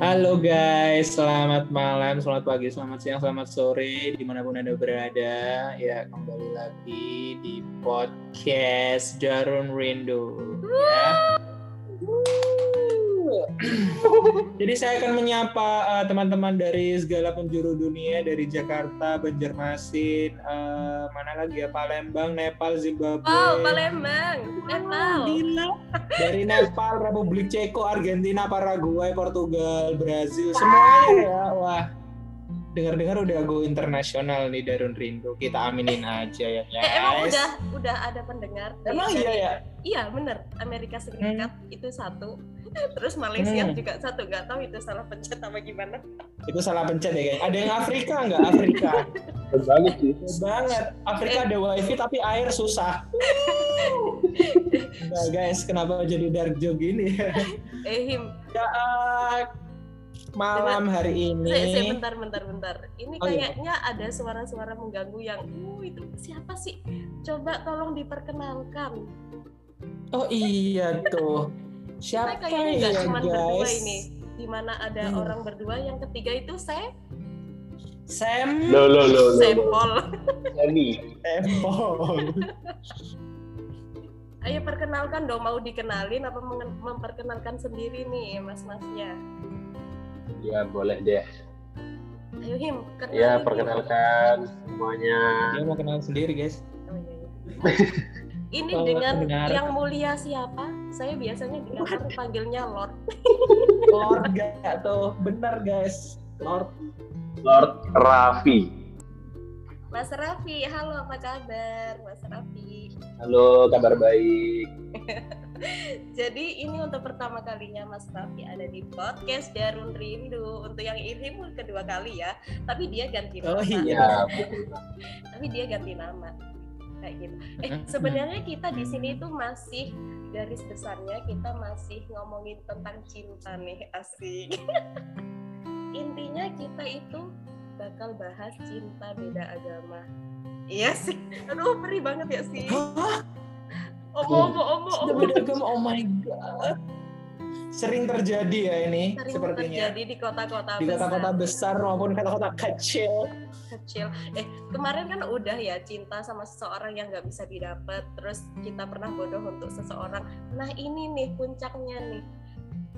Halo guys, selamat malam, selamat pagi, selamat siang, selamat sore, di mana pun anda berada. Ya kembali lagi di podcast Darun Rindu. Ya. Jadi saya akan menyapa uh, teman-teman dari segala penjuru dunia, dari Jakarta, Banjarmasin, uh, mana lagi ya, Palembang, Nepal, Zimbabwe. Oh, Palembang, Nepal. Gila. Dari Nepal, Republik Ceko, Argentina, Paraguay, Portugal, Brazil, semuanya ya. Wah, dengar-dengar udah go internasional nih Darun Rindu. Kita aminin aja ya, guys. Eh, emang udah udah ada pendengar. Emang iya ya? Iya, bener. Amerika Serikat itu satu. Terus Malaysia Hmm. juga satu. Nggak tahu itu salah pencet apa gimana. Itu salah pencet ya, guys. Ada yang Afrika nggak? Afrika. Banget sih. Banget. Afrika ada wifi tapi air susah. Nah, guys, kenapa jadi dark joke gini? Eh, Him. ya, eh, malam hari ini. Saya, saya bentar, bentar, bentar. Ini Oh, iya. kayaknya ada suara-suara mengganggu yang, uh, itu siapa sih? Coba tolong diperkenalkan. Oh iya tuh. Kita Siapa kayaknya nggak ya cuma berdua ini. Di mana ada Hmm. orang berdua, yang ketiga itu saya, Sam Lo lo lo. Sempol. Semi. Empol. Ayo perkenalkan dong, mau dikenalin apa memperkenalkan sendiri nih mas-masnya? Ya boleh deh. Ayo Him, kenalin. Ya perkenalkan semuanya. Dia mau kenal sendiri guys. Oh, iya, iya. Ini Oh, dengan pendengar. yang mulia siapa? Saya biasanya di kantor panggilnya Lord. Lord gak tuh, bener guys. Lord. Lord Raffi. Mas Raffi, halo apa kabar Mas Raffi? Halo, kabar baik. Jadi ini untuk pertama kalinya Mas Raffi ada di podcast Darun Rindu. Untuk yang ini pun kedua kali ya, tapi dia ganti nama. Oh iya. Ya, Tapi dia ganti nama. Kayak gitu. Eh, sebenarnya kita di sini tuh masih garis besarnya kita masih ngomongin tentang cinta nih, asik. Intinya kita itu bakal bahas cinta beda agama. Iya sih. Aduh, perih banget ya sih. Hah? Omo, omo, omo, Sudah omo. beda agama, oh my god. Sering terjadi ya ini Sering sepertinya. terjadi di kota-kota Di kota-kota besar maupun kota-kota kecil. kecil. Eh kemarin kan udah ya cinta sama seseorang yang nggak bisa didapat. Terus kita pernah bodoh untuk seseorang. Nah ini nih puncaknya nih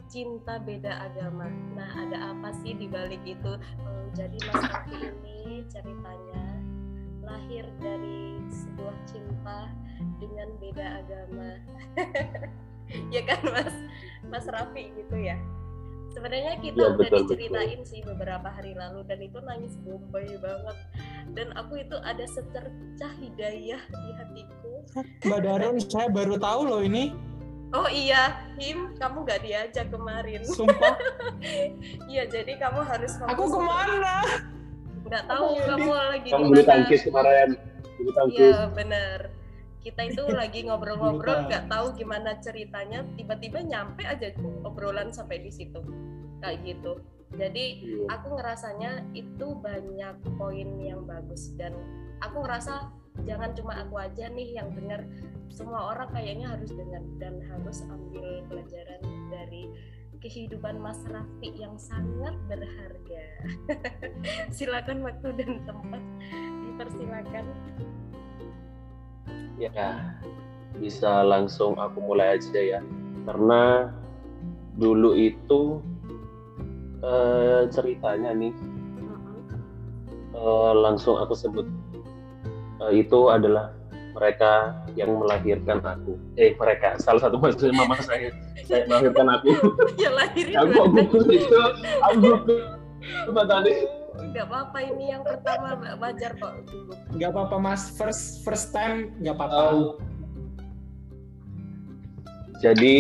cinta beda agama. Nah ada apa sih di balik itu? Hmm, jadi Mas Raffi ini ceritanya lahir dari sebuah cinta dengan beda agama. ya kan Mas Mas Raffi gitu ya. Sebenarnya kita Iya, udah betul, diceritain sih beberapa hari lalu dan itu nangis bombay banget. Dan aku itu ada secercah hidayah di hatiku. Mbak Darun, saya baru tahu loh ini. Oh iya, Him, kamu gak diajak kemarin. Sumpah, Iya, jadi kamu harus aku fokus. ke mana? Nggak tahu kamu lagi kamu di bulu mana. tangkis kemarin. Bulu tangkis. Iya, benar. Kita itu lagi ngobrol-ngobrol, nggak tahu gimana ceritanya, tiba-tiba nyampe aja obrolan sampai di situ. Kayak gitu. Jadi Iya. aku ngerasanya itu banyak poin yang bagus dan aku ngerasa jangan cuma aku aja nih yang dengar semua orang kayaknya harus dengar dan harus ambil pelajaran dari kehidupan Mas Raffi yang sangat berharga. Silakan waktu dan tempat dipersilakan. Ya, bisa langsung aku mulai aja ya. Karena dulu itu eh, ceritanya nih eh, langsung aku sebut eh, itu adalah mereka yang melahirkan aku. Eh mereka salah satu maksudnya mama saya saya melahirkan aku. ya lahirin aku gugup itu aku tadi. Nggak apa-apa ini yang pertama wajar kok Gak apa-apa mas, first first time gak apa-apa. Um, jadi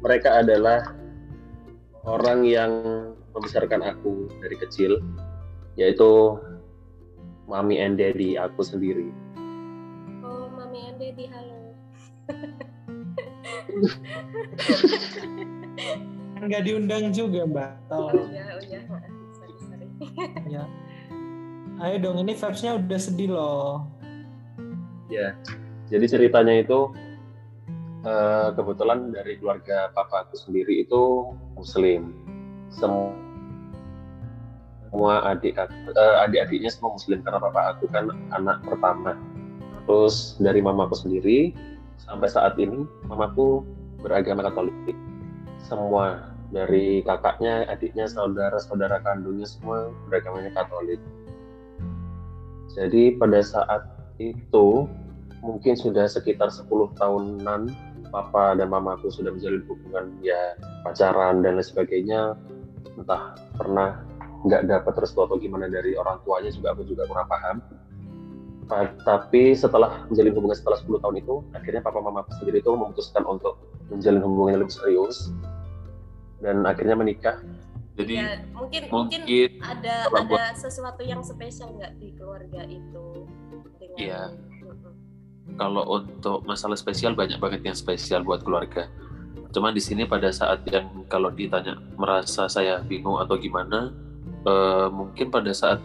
mereka adalah orang yang membesarkan aku dari kecil, yaitu mami and daddy aku sendiri. oh mami and daddy halo Nggak diundang juga mbak. oh Tolong. ya oh ya sorry sorry Ya. Ayo dong, ini vibes-nya udah sedih loh. Ya, jadi ceritanya itu eh, kebetulan dari keluarga papa aku sendiri itu Muslim. semua semua adik uh, adik-adiknya semua muslim karena bapak aku kan anak pertama terus dari mamaku sendiri sampai saat ini mamaku beragama Katolik semua dari kakaknya adiknya saudara saudara kandungnya semua beragamanya Katolik. Jadi pada saat itu mungkin sudah sekitar 10 tahunan papa dan mamaku sudah menjalin hubungan ya pacaran dan lain sebagainya. Entah pernah nggak dapat restu atau gimana dari orang tuanya juga aku juga kurang paham. Tapi setelah menjalin hubungan setelah 10 tahun itu akhirnya papa mama sendiri itu memutuskan untuk menjalin hubungan yang lebih serius dan akhirnya menikah. Jadi ya, mungkin, mungkin mungkin ada ada sesuatu yang spesial nggak di keluarga itu dengan iya. kalau untuk masalah spesial banyak banget yang spesial buat keluarga. Cuman di sini pada saat yang kalau ditanya merasa saya bingung atau gimana uh, mungkin pada saat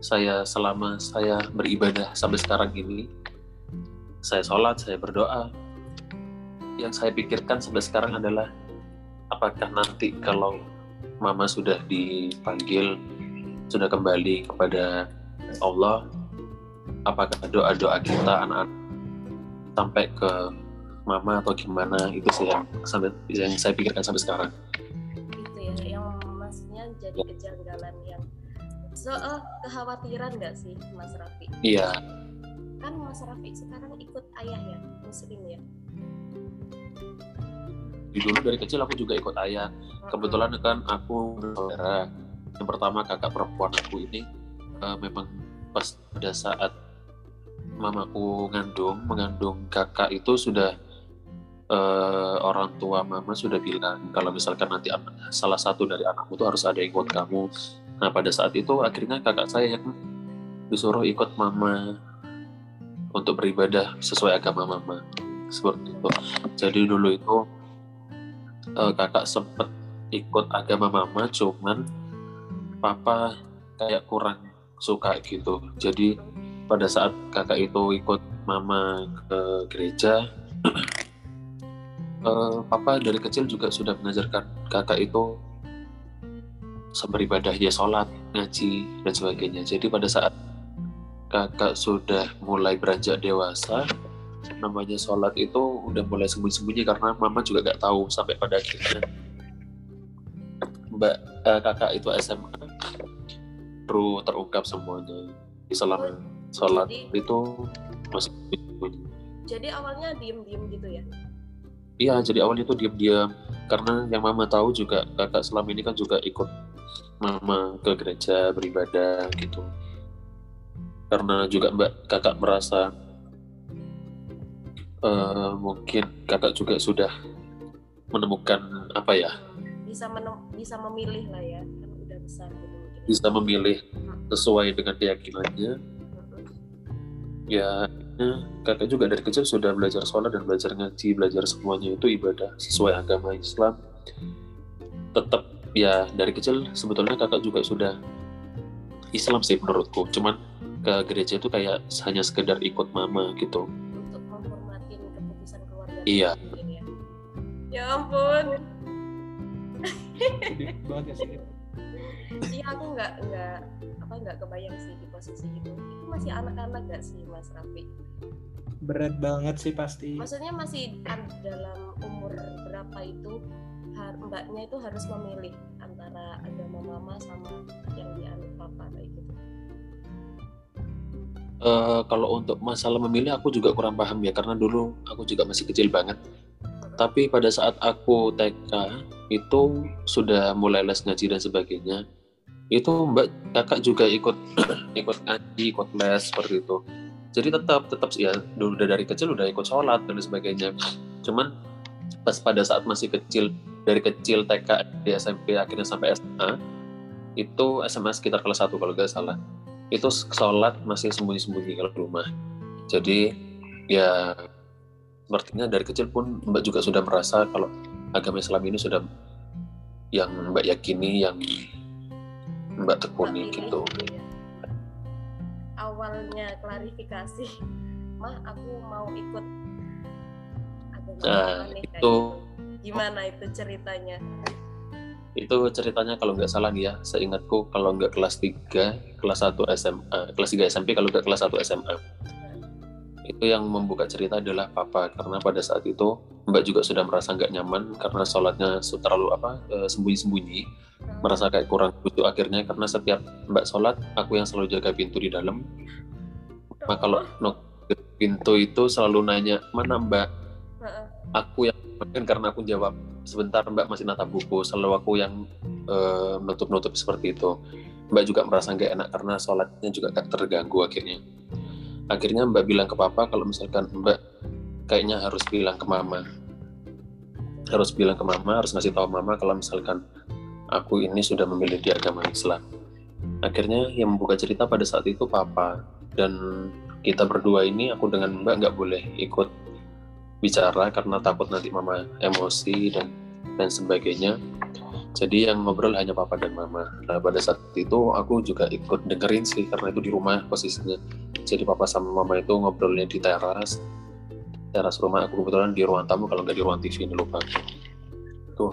saya selama saya beribadah sampai sekarang ini saya sholat saya berdoa yang saya pikirkan sampai sekarang adalah apakah nanti kalau mama sudah dipanggil sudah kembali kepada Allah apakah doa-doa kita anak-anak sampai ke mama atau gimana itu sih yang sampai yang saya pikirkan sampai sekarang jadi kejanggalan yang soal uh, kekhawatiran nggak sih Mas Rafi? Iya. Kan Mas Rafi sekarang ikut ayah ya, muslim ya? Dulu dari kecil aku juga ikut ayah. Kebetulan kan aku bersaudara. Yang pertama kakak perempuan aku ini uh, memang pas pada saat mamaku ngandung, mengandung kakak itu sudah uh, orang tua mama sudah bilang kalau misalkan nanti anak, salah satu dari anakmu itu harus ada yang ikut kamu. Nah pada saat itu akhirnya kakak saya yang disuruh ikut mama untuk beribadah sesuai agama mama seperti itu. Jadi dulu itu uh, kakak sempat ikut agama mama, cuman papa kayak kurang suka gitu. Jadi pada saat kakak itu ikut mama ke gereja uh, papa dari kecil juga sudah mengajarkan kakak itu beribadah ya sholat ngaji dan sebagainya jadi pada saat kakak sudah mulai beranjak dewasa namanya sholat itu udah mulai sembunyi-sembunyi karena mama juga gak tahu sampai pada akhirnya. Mbak uh, kakak itu SMA baru terungkap semuanya. Di selama sholat jadi, itu masih sembunyi jadi awalnya diem-diem gitu ya? Iya jadi awalnya tuh diam-diam karena yang mama tahu juga kakak selama ini kan juga ikut mama ke gereja beribadah gitu. Karena juga mbak kakak merasa uh, mungkin kakak juga sudah menemukan apa ya? Bisa menem bisa memilih lah ya kan udah besar gitu. Bisa memilih sesuai dengan keyakinannya. Ya kakak juga dari kecil sudah belajar sholat dan belajar ngaji belajar semuanya itu ibadah sesuai agama Islam. Tetap ya dari kecil sebetulnya kakak juga sudah Islam sih menurutku. Cuman ke gereja itu kayak hanya sekedar ikut mama gitu iya. Ya. ya ampun iya aku nggak nggak apa nggak kebayang sih di posisi itu. Itu masih anak-anak gak sih Mas Rafi berat banget sih pasti. Maksudnya masih dalam umur berapa itu mbaknya itu harus memilih antara agama mama sama yang dianut papa kayak gitu uh, kalau untuk masalah memilih aku juga kurang paham ya karena dulu aku juga masih kecil banget. Tapi pada saat aku TK itu sudah mulai les ngaji dan sebagainya itu mbak kakak juga ikut ikut ngaji ikut les seperti itu. Jadi tetap tetap ya udah dari kecil udah ikut sholat dan sebagainya. Cuman pas pada saat masih kecil dari kecil TK di SMP akhirnya sampai SMA itu SMA sekitar kelas 1 kalau nggak salah itu sholat masih sembunyi-sembunyi kalau di rumah. Jadi ya sepertinya dari kecil pun Mbak juga sudah merasa kalau agama Islam ini sudah yang Mbak yakini yang Mbak tekuni gitu. Ya. Awalnya klarifikasi mah aku mau ikut agama nah, itu gimana itu ceritanya itu ceritanya kalau nggak salah nih ya seingatku kalau nggak kelas 3 kelas 1 SMA kelas 3 SMP kalau nggak kelas 1 SMA itu yang membuka cerita adalah papa karena pada saat itu mbak juga sudah merasa nggak nyaman karena sholatnya terlalu apa eh, sembunyi-sembunyi merasa kayak kurang butuh akhirnya karena setiap mbak sholat aku yang selalu jaga pintu di dalam. Nah kalau nok pintu itu selalu nanya mana mbak? Aku yang kan karena aku jawab sebentar mbak masih natap buku selalu aku yang eh, nutup-nutup seperti itu. Mbak juga merasa nggak enak karena sholatnya juga gak terganggu akhirnya. Akhirnya mbak bilang ke papa kalau misalkan mbak kayaknya harus bilang ke mama. Harus bilang ke mama harus ngasih tahu mama kalau misalkan aku ini sudah memilih di agama Islam. Akhirnya yang membuka cerita pada saat itu papa. Dan kita berdua ini aku dengan mbak nggak boleh ikut bicara karena takut nanti mama emosi dan dan sebagainya. Jadi yang ngobrol hanya papa dan mama. Nah pada saat itu aku juga ikut dengerin sih karena itu di rumah posisinya. Jadi papa sama mama itu ngobrolnya di teras. Teras rumah aku kebetulan di ruang tamu kalau nggak di ruang TV ini lupa. Tuh.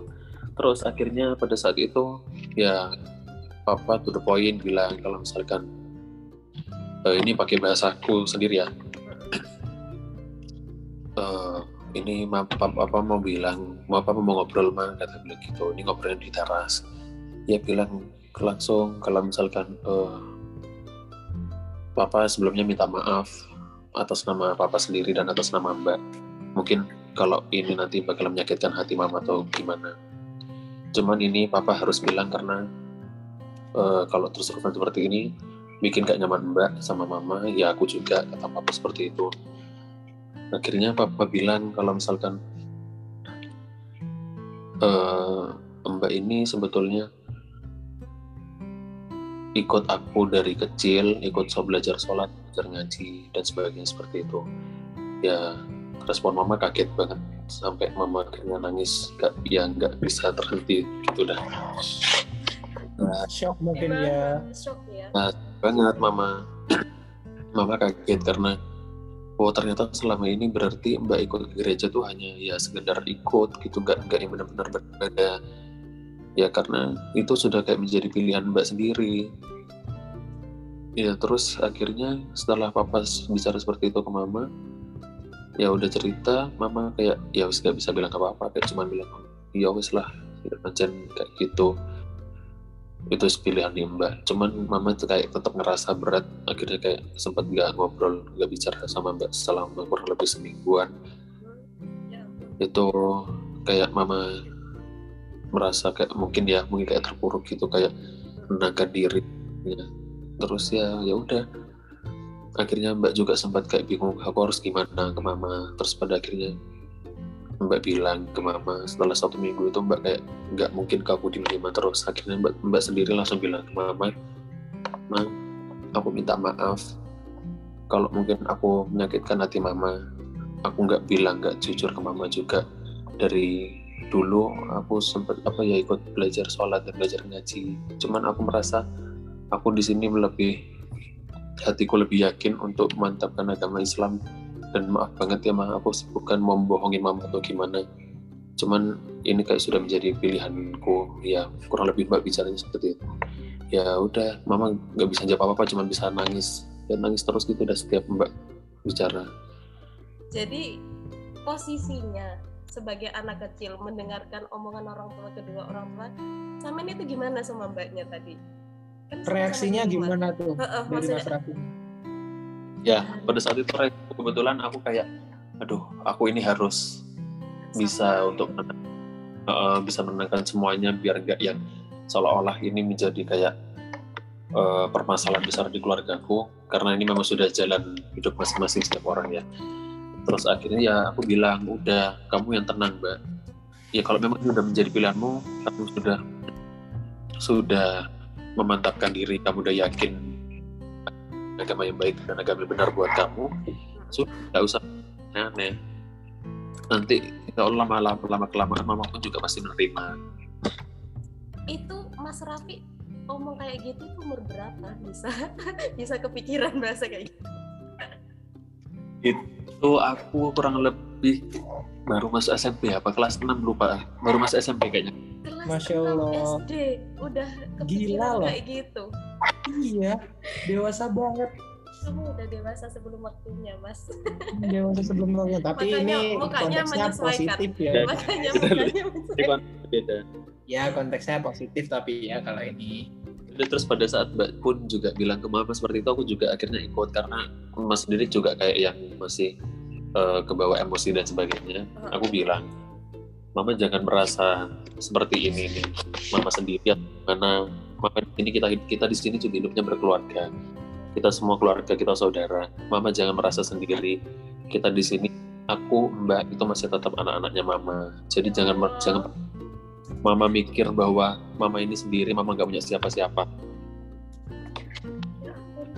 Terus akhirnya pada saat itu ya papa to the point bilang kalau misalkan eh, ini pakai bahasaku sendiri ya Eh, ini papa, papa mau bilang mau apa mau ngobrol mah kata bilang gitu. Ini ngobrolnya di teras. Ya bilang langsung kalau misalkan eh, papa sebelumnya minta maaf atas nama papa sendiri dan atas nama mbak. Mungkin kalau ini nanti bakal menyakitkan hati mama atau gimana. Cuman ini papa harus bilang karena eh, kalau terus terusan seperti ini bikin gak nyaman mbak sama mama ya aku juga kata papa seperti itu akhirnya papa bilang kalau misalkan eh, mbak ini sebetulnya ikut aku dari kecil ikut so belajar sholat belajar ngaji dan sebagainya seperti itu. Ya respon mama kaget banget sampai mama akhirnya nangis gak ya nggak bisa terhenti gitu dah. Shock mungkin ya. Shock ya. Banget mama. Mama kaget karena oh ternyata selama ini berarti mbak ikut ke gereja tuh hanya ya sekedar ikut gitu nggak nggak yang benar-benar berbeda ya karena itu sudah kayak menjadi pilihan mbak sendiri. Ya terus akhirnya setelah papa bicara seperti itu ke mama ya udah cerita mama kayak ya wis gak bisa bilang apa-apa kayak cuma bilang ya wis lah ya, macam kayak gitu itu pilihan nih mbak. Cuman mama tuh kayak tetap ngerasa berat. Akhirnya kayak sempat nggak ngobrol nggak bicara sama mbak selama kurang lebih semingguan. Itu kayak mama merasa kayak mungkin ya mungkin kayak terpuruk gitu kayak menangkan diri. Ya. terus ya ya udah. Akhirnya mbak juga sempat kayak bingung aku harus gimana ke mama? Terus pada akhirnya mbak bilang ke mama setelah satu minggu itu mbak kayak nggak mungkin ke aku diterima terus. Akhirnya mbak, mbak sendiri langsung bilang ke mama ma aku minta maaf. Kalau mungkin aku menyakitkan hati mama aku nggak bilang nggak jujur ke mama juga. Dari dulu aku sempat apa ya ikut belajar sholat dan belajar ngaji. Cuman aku merasa aku di sini lebih hatiku lebih yakin untuk memantapkan agama Islam dan maaf banget ya ma aku bukan membohongi mama atau gimana. Cuman ini kayak sudah menjadi pilihanku. Ya kurang lebih mbak bicaranya seperti itu. Ya udah mama nggak bisa jawab apa apa cuman bisa nangis. Dan nangis terus gitu udah setiap mbak bicara. Jadi posisinya sebagai anak kecil mendengarkan omongan orang tua kedua orang tua sama ini tuh gimana sama mbaknya tadi? Kan reaksinya gimana? tuh Heeh, dari maksudnya Mas Raffi ya pada saat itu kebetulan aku kayak aduh aku ini harus bisa untuk eh, bisa menenangkan semuanya biar enggak yang seolah-olah ini menjadi kayak eh, permasalahan besar di keluargaku karena ini memang sudah jalan hidup masing-masing setiap orang ya. Terus akhirnya ya aku bilang udah kamu yang tenang mbak. Ya kalau memang ini udah menjadi pilihanmu kamu sudah sudah memantapkan diri kamu udah yakin agama yang baik dan agama yang benar buat kamu sudah nggak usah aneh nanti kalau lama-lama lama kelamaan mama pun juga pasti menerima itu Mas Raffi ngomong kayak gitu itu umur berapa bisa bisa kepikiran bahasa kayak gitu itu aku kurang lebih baru masuk SMP apa kelas 6 lupa baru masuk SMP kayaknya Kelas Masya 6 Allah. SD udah Gila kepikiran loh. kayak gitu. Iya, dewasa banget. Kamu udah dewasa sebelum waktunya, Mas. Dewasa sebelum waktunya. Tapi Makanya ini mukanya konteksnya positif ya. Makanya kan beda Ya konteksnya positif tapi ya kalau ini. Terus pada saat Mbak pun juga bilang ke mama seperti itu, aku juga akhirnya ikut karena Mas sendiri juga kayak yang masih eh, kebawa emosi dan sebagainya. Aku bilang, Mama jangan merasa seperti ini nih, Mama sendiri karena Mama ini kita kita di sini juga hidupnya berkeluarga. Kita semua keluarga, kita saudara. Mama jangan merasa sendiri. Kita di sini, aku Mbak itu masih tetap anak-anaknya Mama. Jadi jangan jangan Mama mikir bahwa Mama ini sendiri, Mama nggak punya siapa-siapa. Ya ampun,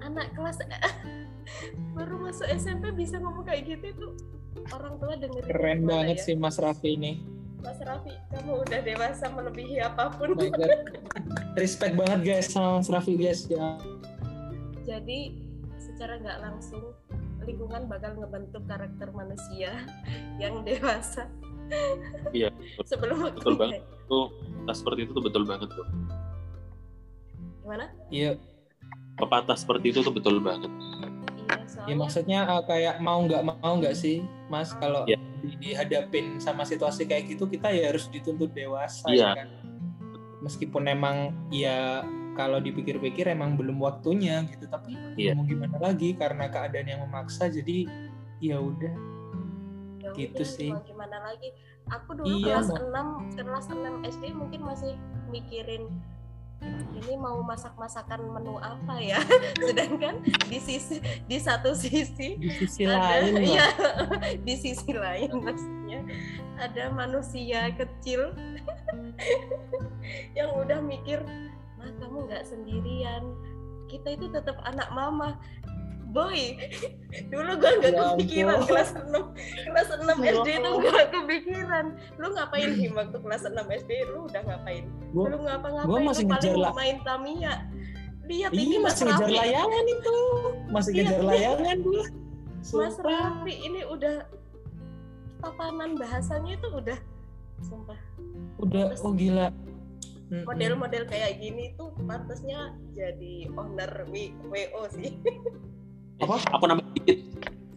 anak kelas baru masuk SMP bisa ngomong kayak gitu itu orang tua dengerin Keren banget ya? sih Mas Raffi ini. Mas Raffi kamu udah dewasa melebihi apa pun Oh. Respect banget guys sama Mas Raffi guys ya. jadi secara nggak langsung lingkungan bakal ngebentuk karakter manusia yang dewasa Iya, sebelum betul waktunya banget. Itu nah, seperti itu tuh betul banget tuh. gimana Iya, Pepatah seperti itu tuh betul banget. iya ya soalnya maksudnya uh, kayak mau nggak mau nggak sih Mas kalau Iya. Dihadapin sama situasi kayak gitu kita ya harus dituntut dewasa Iya. ya kan. Meskipun emang ya kalau dipikir-pikir emang belum waktunya gitu tapi Iya. mau gimana lagi karena keadaan yang memaksa jadi ya udah ya gitu sih. mau gimana lagi aku dulu Iya, kelas mau- 6 kelas 6 SD mungkin masih mikirin ini mau masak-masakan menu apa ya? Sedangkan di sisi di satu sisi di sisi ada lain ya di sisi lain maksudnya ada manusia kecil yang udah mikir mah kamu nggak sendirian. Kita itu tetap anak mama boy dulu gue nggak Ya kepikiran ampun. kelas 6 kelas 6 Ya SD itu Allah. gak kepikiran. Lu ngapain him waktu kelas 6 SD lu udah ngapain? Gua- lu ngapa-ngapain? gua masih lu ngejar paling lah. main Tamiya. Lihat Iya ini Mas masih ngejar Raffi layangan itu. Masih Iya, ngejar layangan dulu Mas. Raffi ini udah tatanan bahasanya itu udah sumpah. Udah oh gila. Model-model kayak gini tuh pantasnya jadi owner WO sih Apa? Aku namanya dikit.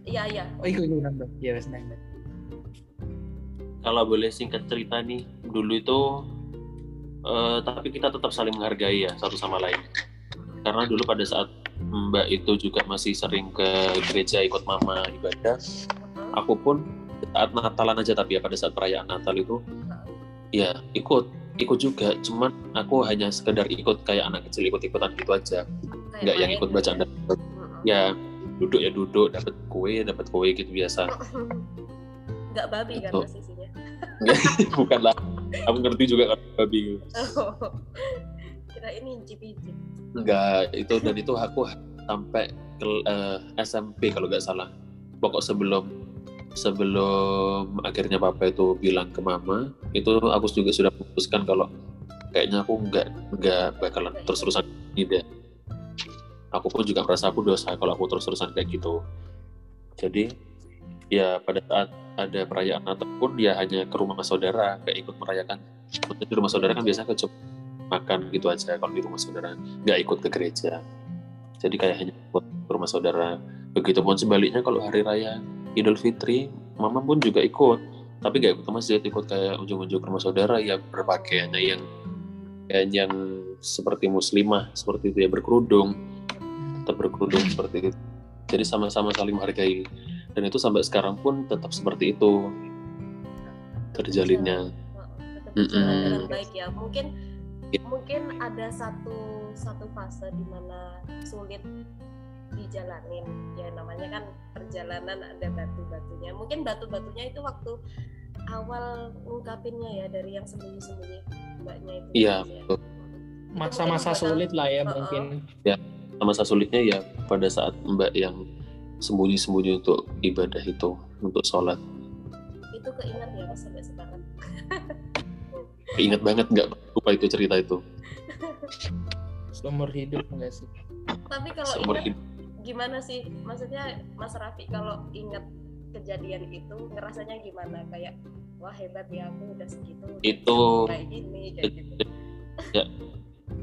iya iya oh ikut ikut nambah ya wes nambah Kalau boleh singkat cerita nih, dulu itu eh, tapi kita tetap saling menghargai ya satu sama lain. Karena dulu pada saat Mbak itu juga masih sering ke gereja ikut mama ibadah, aku pun saat Natalan aja tapi ya pada saat perayaan Natal itu ya ikut ikut juga cuman aku hanya sekedar ikut kayak anak kecil ikut-ikutan gitu aja nggak yang ikut gitu bacaan ya. Duduk ya duduk dapat kue dapat kue gitu biasa. Nggak babi kan posisinya? Bukan lah. Aku ngerti juga kan babi kira ini incip-incip enggak itu dan itu aku sampai ke eh, SMP kalau nggak salah. Pokok sebelum sebelum akhirnya papa itu bilang ke mama itu aku juga sudah memutuskan kalau kayaknya aku nggak nggak bakalan terus-terusan ini deh aku pun juga merasa aku dosa kalau aku terus-terusan kayak gitu. Jadi ya pada saat ada perayaan Natal pun dia hanya ke rumah saudara kayak ikut merayakan. Maksudnya di rumah saudara kan biasanya ke makan gitu aja kalau di rumah saudara nggak ikut ke gereja. Jadi kayak hanya ikut ke rumah saudara. Begitupun sebaliknya kalau hari raya Idul Fitri mama pun juga ikut. Tapi nggak ikut ke masjid ikut kayak ujung-ujung ke rumah saudara yang berpakaiannya yang, yang seperti muslimah seperti itu ya berkerudung tetap berkerudung seperti itu. Jadi sama-sama saling menghargai. Dan itu sampai sekarang pun tetap seperti itu. Terjalinnya. Tetap berjalan Mm-mm. dengan baik ya. Mungkin Ya. mungkin ada satu satu fase di mana sulit dijalanin. Ya namanya kan perjalanan ada batu-batunya. Mungkin batu-batunya itu waktu awal ngungkapinnya ya dari yang sembunyi-sembunyi mbaknya itu. Iya ya. Itu masa-masa sulit lah ya Heeh. mungkin masa sulitnya ya pada saat mbak yang sembunyi-sembunyi untuk ibadah itu untuk sholat. Itu keinget ya mas sampai sekarang. Ingat banget nggak lupa itu cerita itu. Seumur hidup enggak sih? Tapi kalau seumur inget hidup. gimana sih? Maksudnya mas Raffi kalau inget kejadian itu ngerasanya gimana? Kayak wah hebat ya aku udah segitu udah Itu kayak gini kayak gitu. Ya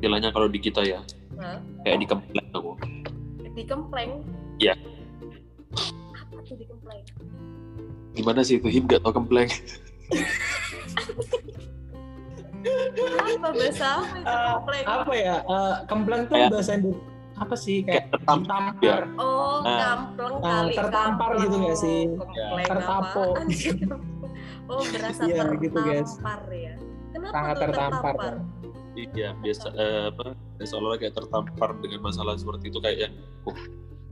istilahnya kalau di kita ya Hah? kayak di kempleng aku. dikempleng Iya. apa tuh dikempleng Gimana sih itu him gak tau kempleng? apa bahasa apa itu Eh, kempleng apa ya eh, kempleng tuh Kayak- bahasa Indo apa sih Kayak kayak tertampar, ya. oh Nah. kampleng Ah, kali tertampar gitu nggak sih? Kempleng Tertapo. apaan sih? oh berasa Iya, tertampar gitu, guys. ya kenapa Sangat tuh tertampar, tertampar Iya biasa eh, apa seolah-olah kayak tertampar dengan masalah seperti itu kayak yang uh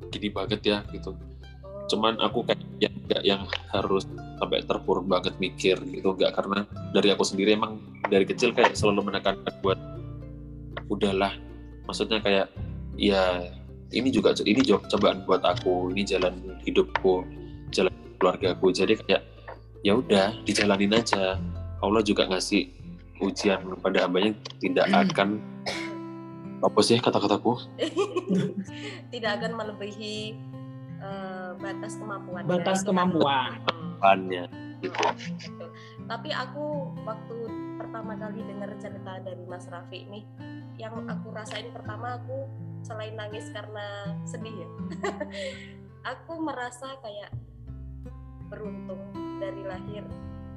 gini banget ya gitu. Oh. Cuman aku kayak yang nggak yang harus sampai terpuruk banget mikir gitu nggak karena dari aku sendiri emang dari kecil kayak selalu menekankan buat udahlah maksudnya kayak ya ini juga ini jo- cobaan buat aku ini jalan hidupku jalan keluargaku jadi kayak ya udah dijalanin aja Allah juga ngasih ujian pada hambanya tidak akan apa sih kata-kataku? Tidak akan melebihi eh, batas kemampuan batas kemampuan. Bannya gitu. Betul. Tapi aku waktu pertama kali dengar cerita dari Mas Raffi nih, yang aku rasain pertama aku selain nangis karena sedih ya, aku merasa kayak beruntung dari lahir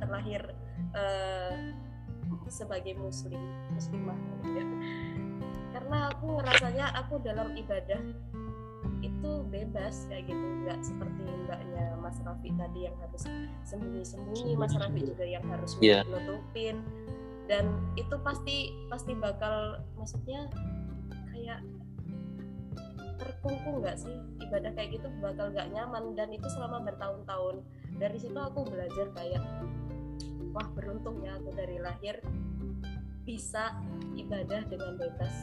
terlahir eh, sebagai muslim muslimah. Ya. karena aku ngerasanya aku dalam ibadah itu bebas kayak gitu. Nggak seperti mbaknya Mas Raffi tadi yang harus sembunyi-sembunyi Mas Raffi juga. yang harus nutupin. Dan itu pasti pasti bakal maksudnya kayak terkungkung nggak sih? Ibadah kayak gitu bakal nggak nyaman. Dan itu selama bertahun-tahun. Dari situ aku belajar kayak wah beruntung ya aku dari lahir bisa ibadah dengan bebas.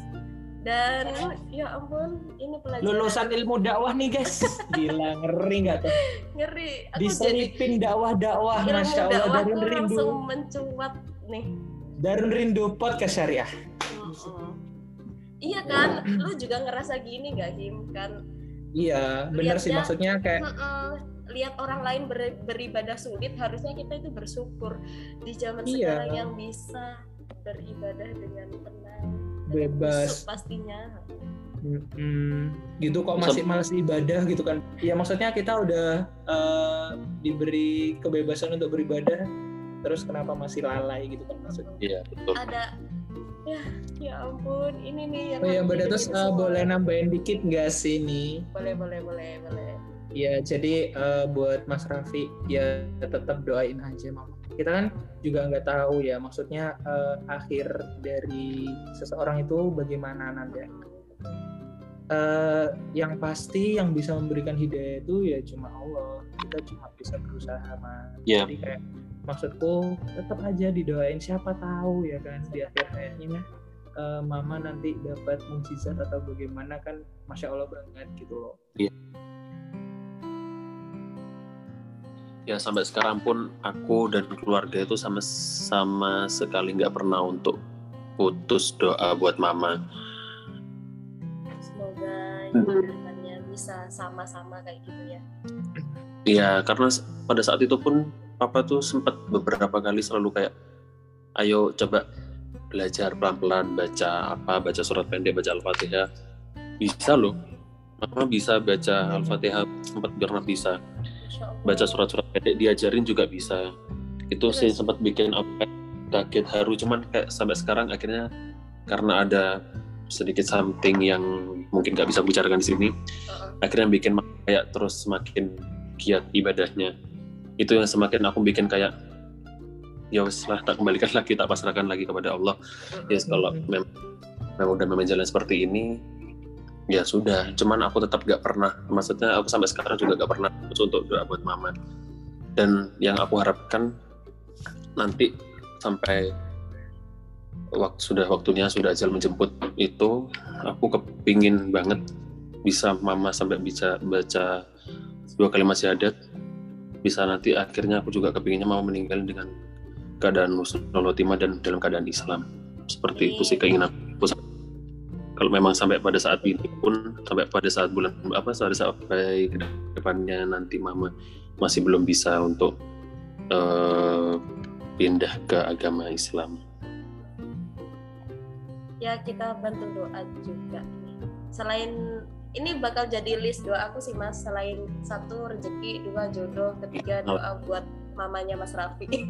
Dan ya ampun ini pelajaran lulusan ilmu dakwah nih guys. Gila ngeri nggak tuh? Ngeri. Aku jadi diselipin dakwah-dakwah ilmu masya Allah Darun Rindu. langsung mencuat nih. Darun Rindu podcast syariah. Mm-mm. Iya kan, lu juga ngerasa gini gak Him kan? iya bener sih maksudnya kayak Mm-mm. Lihat orang lain ber- beribadah sulit, harusnya kita itu bersyukur di zaman Iya. sekarang yang bisa beribadah dengan tenang, dengan Bebas. khusyuk pastinya. Mm-mm. gitu kok masih males ibadah gitu kan ya maksudnya kita udah eh, diberi kebebasan untuk beribadah terus kenapa masih lalai gitu kan maksudnya iya betul Ada ya, ya ampun, ini nih yang oh ya mbak Datus eh, semua. boleh nambahin dikit nggak sih nih boleh, boleh, boleh, boleh. Ya, jadi eh, buat Mas Raffi ya tetap doain aja mama. Kita kan juga nggak tahu ya, maksudnya eh, akhir dari seseorang itu bagaimana nanti. Eh, yang pasti yang bisa memberikan hidayah itu ya cuma Allah. Kita cuma bisa berusaha mas. Iya. Jadi kayak maksudku tetap aja didoain siapa tahu ya kan di akhir hayatnya mama nanti dapat mujizat atau bagaimana kan masya Allah banget gitu loh. Ya sampai sekarang pun aku dan keluarga itu sama sama sekali nggak pernah untuk putus doa buat mama Semoga Hmm. ke depannya bisa sama-sama kayak gitu ya. ya karena pada saat itu pun papa tuh sempat beberapa kali selalu kayak ayo coba belajar pelan-pelan baca apa baca surat pendek baca al-fatihah bisa loh mama bisa baca al-fatihah sempat pernah bisa. Baca surat-surat pendek diajarin juga bisa. Itu sih Terus? sempat bikin apa kaget haru. Cuman kayak sampai sekarang akhirnya karena ada sedikit something yang mungkin nggak bisa bicarakan di sini Uh-uh. akhirnya bikin kayak terus semakin giat ibadahnya. Itu yang semakin aku bikin kayak ya wes lah tak kembalikan lagi tak pasrahkan lagi kepada Allah. Ya yes, kalau memang memang udah memang jalan seperti ini ya sudah cuman aku tetap gak pernah maksudnya aku sampai sekarang juga gak pernah untuk doa buat mama dan yang aku harapkan nanti sampai waktu sudah waktunya sudah ajal menjemput itu aku kepingin banget bisa mama sampai bisa baca dua kalimat syahadat. Bisa nanti akhirnya aku juga kepinginnya mama meninggal dengan keadaan husnul khotimah dan dalam keadaan Islam. Seperti itu sih keinginan aku kalau memang sampai pada saat ini pun sampai pada saat bulan apa sampai sampai ke depannya nanti mama masih belum bisa untuk eh, pindah ke agama Islam. ya kita bantu doa juga. Selain ini bakal jadi list doa aku sih mas. Selain satu rezeki, dua jodoh, ketiga doa buat mamanya Mas Raffi.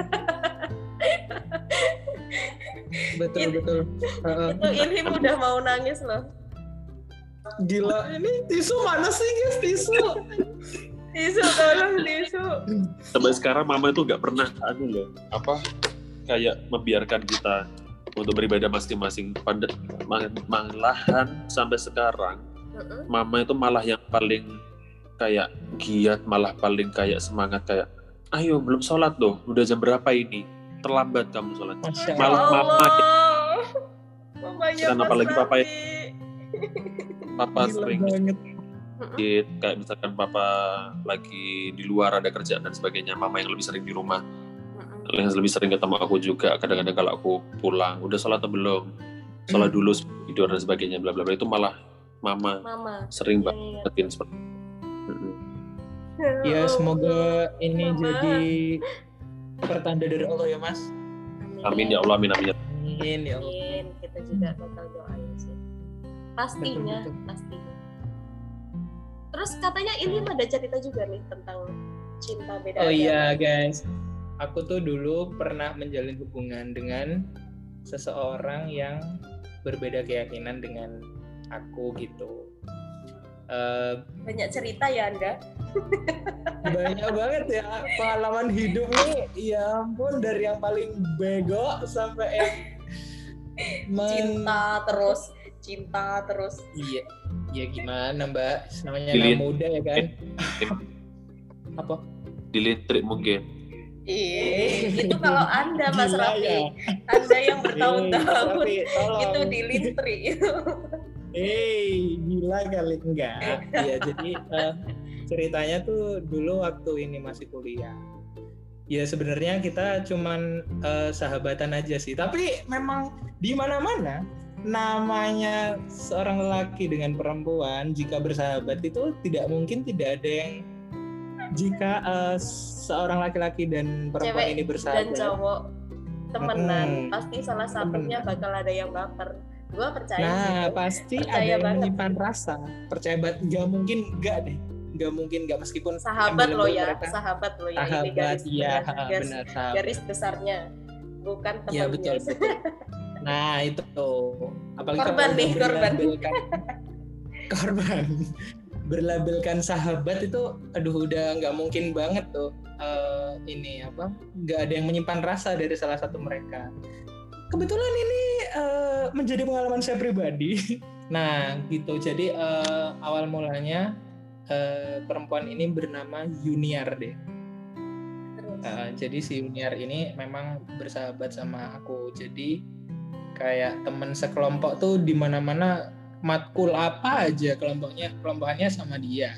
betul Ini- betul Heeh. Itu Ilham udah mau nangis loh. gila ini tisu mana sih guys tisu Tisu tolong tisu. Sampai sekarang mama itu nggak pernah anu loh, apa kayak membiarkan kita untuk beribadah masing-masing. Pada ma- malahan sampai sekarang mama itu malah yang paling kayak giat, malah paling kayak semangat kayak, ayo belum sholat loh, udah jam berapa ini? Terlambat kamu sholat. Ya Malah. Mamanya Dan apalagi papa ya-. Papa Gila sering banget kayak misalkan papa lagi di luar ada kerjaan dan sebagainya, mama yang lebih sering di rumah, yang lebih sering ketemu aku juga. Kadang-kadang kalau aku pulang, udah sholat atau belum? Sholat dulu, tidur dan sebagainya, bla bla bla. Itu malah mama Mama. sering Iya, banget iya. seperti Mm-mm. ya semoga ini Mama. jadi pertanda dari Allah ya mas Amin ya Allah, amin amin. ya amin ya Allah Amin. Kita juga bakal doain sih. Pastinya, Betul, betul. pastinya. Terus katanya Ilham ada cerita juga nih tentang cinta beda Oh agama. iya guys, aku tuh dulu pernah menjalin hubungan dengan seseorang yang berbeda keyakinan dengan aku gitu. Eh, Banyak cerita ya Anda. banyak banget ya pengalaman hidup nih. Ya ampun dari yang paling bego sampai yang men- Cinta terus, cinta terus. Iya, ya gimana Mbak? Namanya Dilin- anak muda ya kan? Apa? Di listrik mungkin. Ih, itu kalau Anda Mas Gila Raffi, ya. Anda yang bertahun-tahun itu di listri. Hei, gila kali enggak. Ya jadi eh, ceritanya tuh dulu waktu ini masih kuliah. Ya sebenarnya kita cuman eh, sahabatan aja sih. Tapi memang di mana-mana namanya seorang lelaki dengan perempuan jika bersahabat itu tidak mungkin tidak ada yang jika eh, seorang laki-laki dan perempuan Cewek ini Dan bersahabat cowok temenan, Mm-mm. pasti salah satunya bakal ada yang baper. Gua percaya Nah, sih. pasti Percaya ada yang banget. menyimpan rasa. Percaya banget, nggak mungkin nggak deh. Nggak mungkin nggak meskipun Sahabat lo ya, mereka sahabat lo ya. Ini sahabat, garis, iya, besar- garis, benar sahabat. garis besarnya, bukan temannya. Iya betul betul. Nah itu tuh, apalagi Korban nih, korban. berlabelkan korban, berlabelkan sahabat itu, aduh udah nggak mungkin banget tuh. eh, ini apa? Nggak ada yang menyimpan rasa dari salah satu mereka. Kebetulan ini eh, menjadi pengalaman saya pribadi. Nah gitu, jadi eh, awal mulanya eh, perempuan ini bernama Yuniar deh. Terus. Uh, jadi si Junior ini memang bersahabat sama aku. Jadi kayak temen sekelompok tuh di mana-mana matkul apa aja kelompoknya kelompokannya sama dia.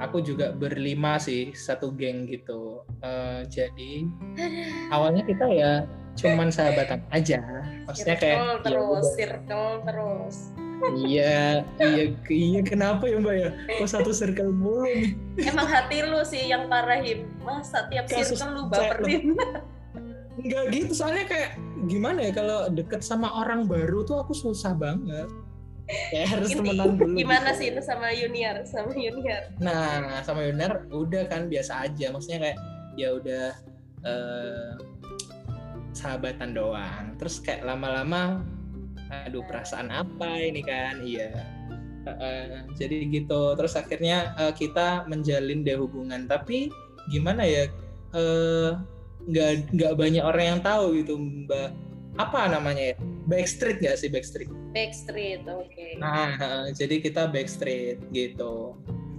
Aku juga berlima sih satu geng gitu. Uh, jadi awalnya kita ya cuman sahabatan aja. Maksudnya kayak circle ya terus, udah. circle terus. iya iya iya kenapa ya mbak ya? Kok satu circle mulu nih? Emang hati lu sih yang parahin. Masa tiap Kasus circle lu baperin. Enggak gitu, soalnya kayak gimana ya kalau deket sama orang baru tuh aku susah banget. Kayak harus Ini temenan dulu. Gimana gitu. sih itu sama Junior, sama Junior? Nah, sama Yunar udah kan biasa aja. Maksudnya kayak ya udah eh, sahabatan doang. Terus kayak lama-lama aduh perasaan apa ini kan? Iya. Eh, jadi gitu. Terus akhirnya eh, kita menjalin deh hubungan. Tapi gimana ya? eh, nggak nggak banyak orang yang tahu gitu, Mbak. Apa namanya ya? Backstreet nggak sih Backstreet? Backstreet, oke. Nah, eh, jadi kita backstreet gitu.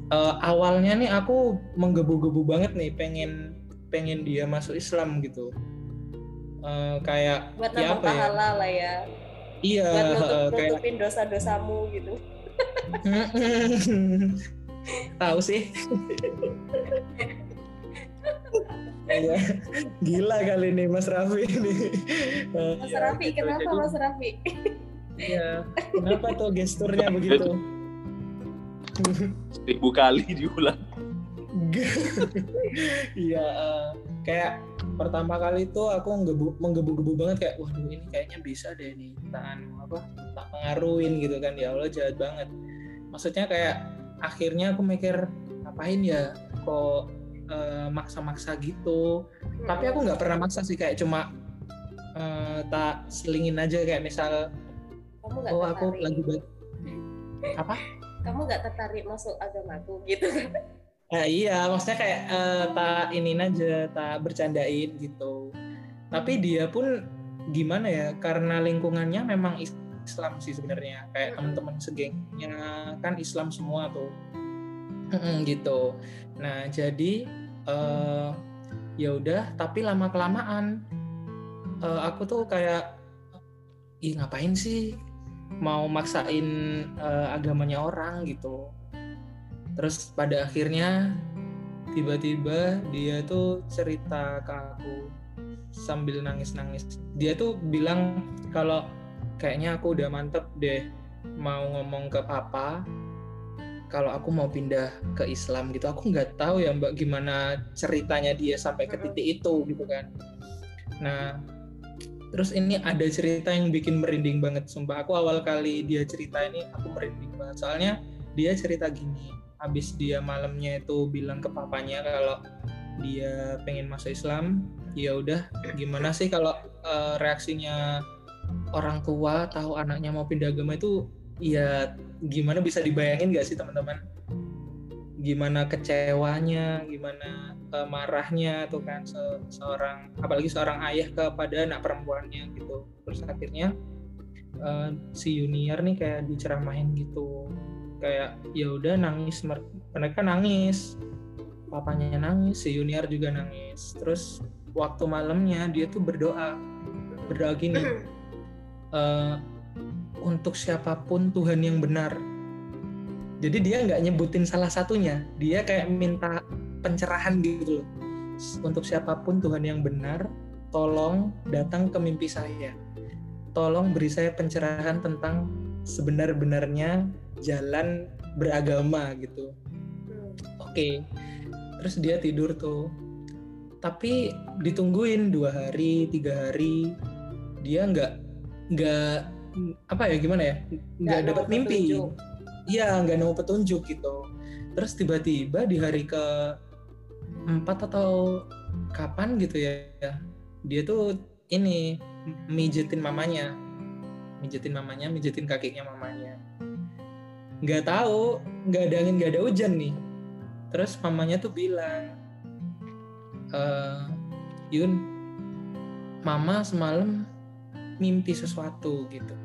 Eh, awalnya nih aku menggebu-gebu banget nih pengen pengen dia masuk Islam gitu. Eh, kayak Buat ya nambah apa ya? pahala lah ya. Iya, Buat nutup, kayak nutupin dosa-dosamu gitu. tahu sih. Iya, gila kali nih Mas Raffi ini. Eh, Mas iya, Raffi, gitu. kenapa Jadi, Mas Raffi? Iya, kenapa tuh gesturnya begitu? Seribu kali diulang. Iya, eh, kayak pertama kali itu aku menggebu- menggebu-gebu banget kayak, waduh ini kayaknya bisa deh nih tak anu, apa tak pengaruhin gitu kan ya Allah jahat banget. Maksudnya kayak akhirnya aku mikir ngapain ya kok eh, maksa-maksa gitu. Tapi aku nggak pernah maksa sih kayak cuma eh, tak selingin aja kayak misal kamu nggak oh aku tertarik lagi ba- apa? kamu nggak tertarik masuk agamaku gitu kan Nah, iya, maksudnya kayak eh, tak iniin aja, tak bercandain gitu. Tapi dia pun gimana ya? Karena lingkungannya memang Islam sih sebenarnya. Kayak teman-teman segengnya kan Islam semua tuh. Gitu. Nah, jadi eh ya udah, tapi lama kelamaan eh, aku tuh kayak ih ngapain sih mau maksain eh, agamanya orang gitu. Terus pada akhirnya tiba-tiba dia tuh cerita ke aku sambil nangis-nangis. Dia tuh bilang kalau kayaknya aku udah mantep deh mau ngomong ke papa kalau aku mau pindah ke Islam gitu. Aku nggak tahu ya Mbak gimana ceritanya dia sampai ke titik itu gitu kan. Nah, terus ini ada cerita yang bikin merinding banget sumpah. Aku awal kali dia cerita ini aku merinding banget. Soalnya dia cerita gini, habis dia malamnya itu bilang ke papanya kalau dia pengen masuk Islam, ya udah gimana sih kalau eh, reaksinya orang tua tahu anaknya mau pindah agama itu ya gimana bisa dibayangin gak sih teman-teman? Gimana kecewanya, gimana eh, marahnya tuh kan se- seorang apalagi seorang ayah kepada anak perempuannya gitu. Terus akhirnya eh, si Junior nih kayak diceramahin gitu kayak ya udah nangis mer- mereka nangis. Papanya nangis si Junior juga nangis. Terus waktu malamnya dia tuh berdoa. Berdoa gini "Eh, untuk siapa pun Tuhan yang benar. Jadi dia nggak nyebutin salah satunya. Dia kayak minta pencerahan gitu loh. Untuk siapa pun Tuhan yang benar tolong datang ke mimpi saya. Tolong beri saya pencerahan tentang sebenar-benarnya jalan beragama gitu. Oke terus dia tidur tuh. Tapi ditungguin dua hari tiga hari dia nggak nggak apa ya gimana ya? Nggak dapat mimpi. iya nggak nemu petunjuk gitu. Terus tiba-tiba di hari ke empat atau kapan gitu ya dia tuh ini mijetin mamanya mijetin mamanya mijetin kakinya mamanya. Nggak tahu nggak ada angin nggak ada hujan nih. Terus mamanya tuh bilang eh Yun mama semalam mimpi sesuatu gitu.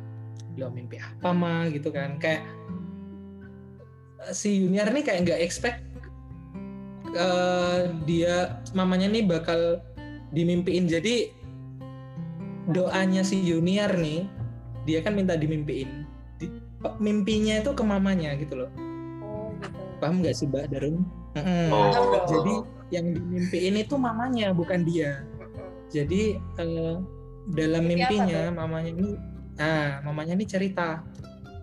Lo mimpi apa ma? gitu kan. Kayak si Junior nih kayak nggak expect eh, dia mamanya nih bakal dimimpiin. Jadi doanya si Junior nih dia kan minta dimimpiin Di- mimpinya itu ke mamanya gitu loh oh gitu paham nggak sih Mbak Darun? Mm-mm. Oh. Jadi yang dimimpiin itu mamanya bukan dia. Jadi eh, dalam Mimpi apa mimpinya mamanya ini, nah mamanya ini cerita,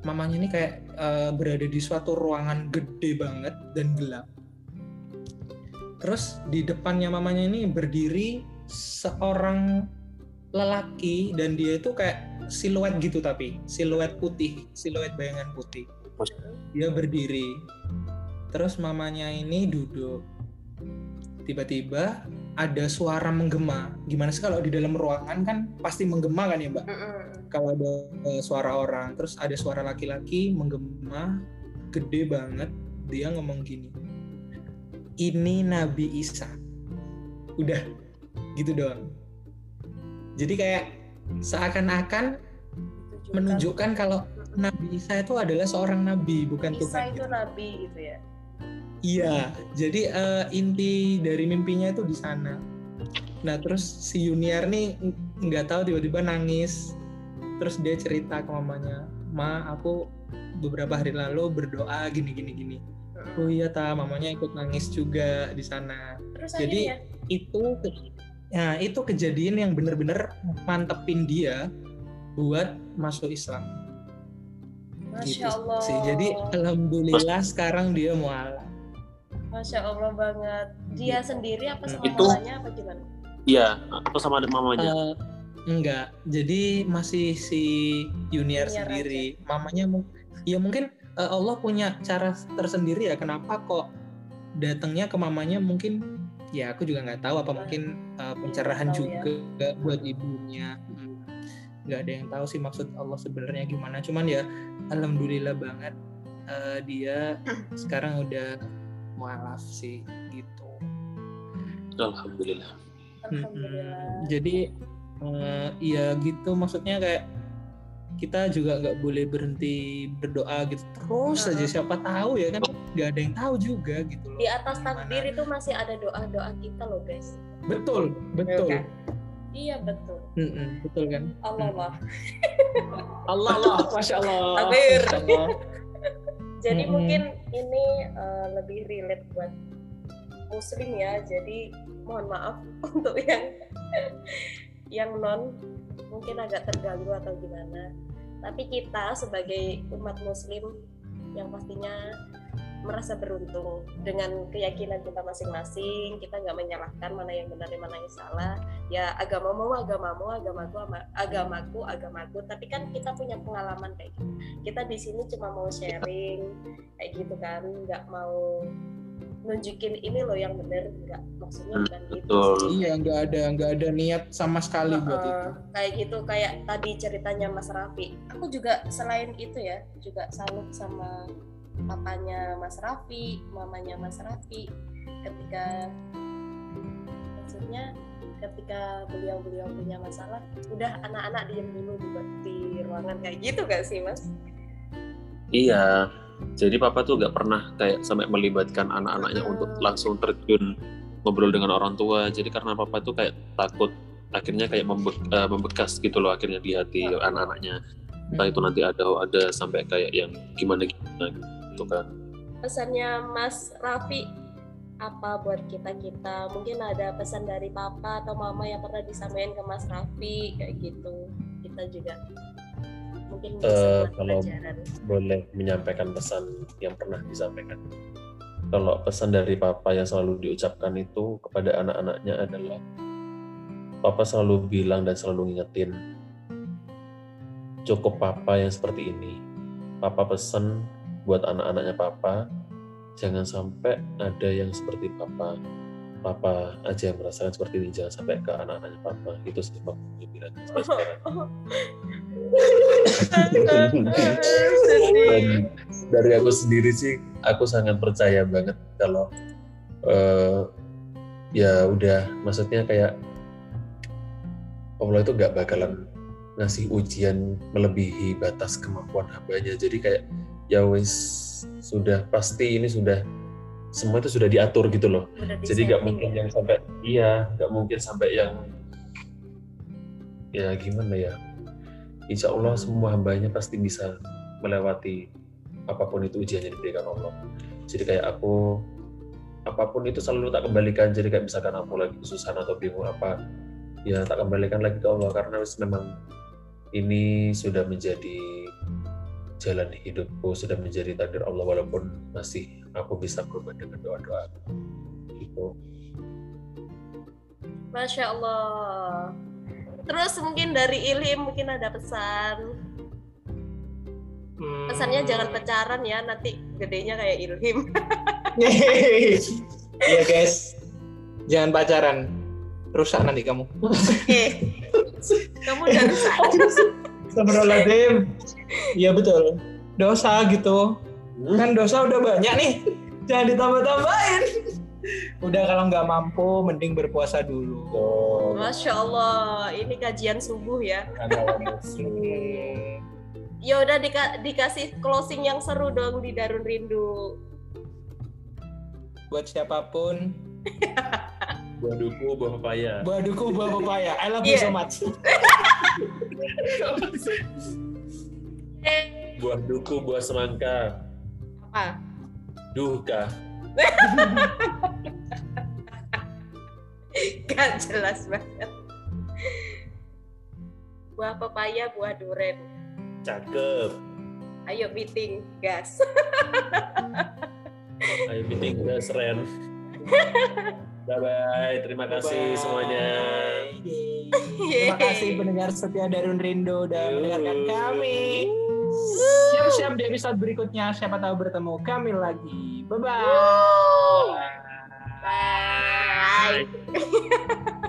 mamanya ini kayak eh, berada di suatu ruangan gede banget dan gelap. Terus di depannya mamanya ini berdiri seorang lelaki dan dia itu kayak siluet gitu tapi siluet putih, siluet bayangan putih. Dia berdiri. Terus mamanya ini duduk. Tiba-tiba ada suara menggema. Gimana sih kalau di dalam ruangan kan pasti menggema kan ya, Mbak? Kalau ada eh, suara orang, terus ada suara laki-laki menggema gede banget. Dia ngomong gini. Ini Nabi Isa. Udah gitu doang. Jadi kayak seakan-akan menunjukkan kalau Nabi Isa itu adalah seorang nabi, bukan Isa Tuhan. itu gitu. nabi gitu ya Iya, jadi eh, inti dari mimpinya itu di sana. Nah, terus si Junior nih ng- nggak tahu tiba-tiba nangis. Terus dia cerita ke mamanya, "Ma, aku beberapa hari lalu berdoa gini gini gini." Oh iya, ta, mamanya ikut nangis juga di sana. terus Jadi akhirnya itu nah, itu kejadian yang bener-bener mantepin dia buat masuk Islam. masya gitu allah sih. Jadi alhamdulillah sekarang dia mualaf. Masya Allah banget. Dia sendiri apa sama Itu- mamanya apa gimana? Iya, atau sama mamanya. Eh, enggak, jadi masih si Junior Junior sendiri. Mamanya mu- ya mungkin eh, Allah punya cara tersendiri ya kenapa kok datangnya ke mamanya mungkin ya aku juga nggak tahu apa mungkin eh, pencerahan Tahu ya. juga buat ibunya. Hmm, nggak ada yang tahu sih maksud Allah sebenarnya gimana. Cuman ya alhamdulillah banget eh, dia sekarang udah mualaf sih gitu. Alhamdulillah. Alhamdulillah. Mm-mm. Jadi eh, ya gitu maksudnya kayak kita juga nggak boleh berhenti berdoa gitu terus Nah. aja siapa tahu ya kan nggak ada yang tahu juga gitu loh. Di atas takdir itu masih ada doa-doa kita loh guys. Betul betul Iya kan? Iya betul. Mm-mm, betul kan. Allah Allah. Allah Allah masya Allah. Allah. Jadi Mm-mm. mungkin ini eh, lebih relate buat muslim ya. Jadi mohon maaf untuk yang yang non mungkin agak terganggu atau gimana. Tapi kita sebagai umat muslim yang pastinya merasa beruntung dengan keyakinan kita masing-masing kita nggak menyalahkan mana yang benar dan mana yang salah. Ya agamamu agamamu agamaku ama- agamaku agamaku. Tapi kan kita punya pengalaman kayak gitu. Kita di sini cuma mau sharing kayak gitu kan nggak mau nunjukin ini loh yang benar nggak maksudnya bukan gitu betul. sih. Iya nggak ada nggak ada niat sama sekali buat Heeh, itu. kayak gitu kayak tadi ceritanya Mas Raffi aku juga selain itu ya juga salut sama papanya Mas Raffi mamanya Mas Raffi ketika maksudnya ketika beliau-beliau punya masalah udah anak-anak diem dulu di, di ruangan kayak gitu gak sih Mas? Iya. Jadi papa tuh nggak pernah kayak sampai melibatkan anak-anaknya untuk langsung terjun ngobrol dengan orang tua. Jadi karena papa tuh kayak takut akhirnya kayak membe- eh, membekas gitu loh akhirnya di hati Mm-mm. anak-anaknya. Entah itu nanti ada ada sampai kayak yang gimana gimana gitu kan. Pesannya Mas Raffi apa buat kita kita mungkin ada pesan dari papa atau mama yang pernah disampaikan ke Mas Raffi kayak gitu kita juga mungkin buat kalau- pelajaran boleh menyampaikan pesan yang pernah disampaikan. Kalau pesan dari papa yang selalu diucapkan itu kepada anak-anaknya adalah papa selalu bilang dan selalu ngingetin cukup papa yang seperti ini. Papa pesan buat anak-anaknya papa jangan sampai ada yang seperti papa. Papa aja yang merasakan seperti ini jangan sampai ke anak-anaknya papa. Itu papa bilang sampai sekarang. Dan dari aku sendiri sih, aku sangat percaya banget kalau eh, ya udah, maksudnya kayak Allah itu nggak bakalan ngasih ujian melebihi batas kemampuan hambanya. Jadi kayak ya wis sudah pasti ini sudah semua itu sudah diatur gitu loh. Udah Jadi nggak mungkin ya. yang sampai iya, nggak mungkin sampai yang ya gimana ya. Insya Allah semua hambanya pasti bisa melewati apa pun itu ujian yang diberikan Allah. Jadi kayak aku apa pun itu selalu tak kembalikan. Jadi kayak misalkan aku lagi kesusahan atau bingung apa, ya tak kembalikan lagi ke Allah karena memang ini sudah menjadi jalan hidupku, sudah menjadi takdir Allah walaupun masih aku bisa berubah dengan doa-doa. Gitu. Masya Allah terus mungkin dari Ilham mungkin ada pesan Hmm. pesannya jangan pacaran ya nanti gedenya kayak Ilham Iya guys, jangan pacaran, rusak nanti kamu. oke kamu udah rusak Astagfirullahaladzim. Iya betul. Dosa gitu. Kan dosa udah banyak nih. Jangan ditambah-tambahin. Udah kalau nggak mampu, mending berpuasa dulu. Oh, Masya Allah ini kajian subuh ya ya udah dika- dikasih closing yang seru dong di Darun Rindu Buat siapa pun, Buah duku, buah pepaya. buah duku, buah pepaya. I love you Iya. so much. Buah duku, buah semangka. apa Duka. gak jelas banget buah pepaya buah duren Cakep. ayo meeting gas Ayo meeting best friend. Bye bye. Terima kasih Bye. semuanya. Terima kasih pendengar setia Darun Rindo udah mendengarkan kami. Siap-siap di episode berikutnya. Siapa tahu bertemu kami lagi. Bye-bye. Bye.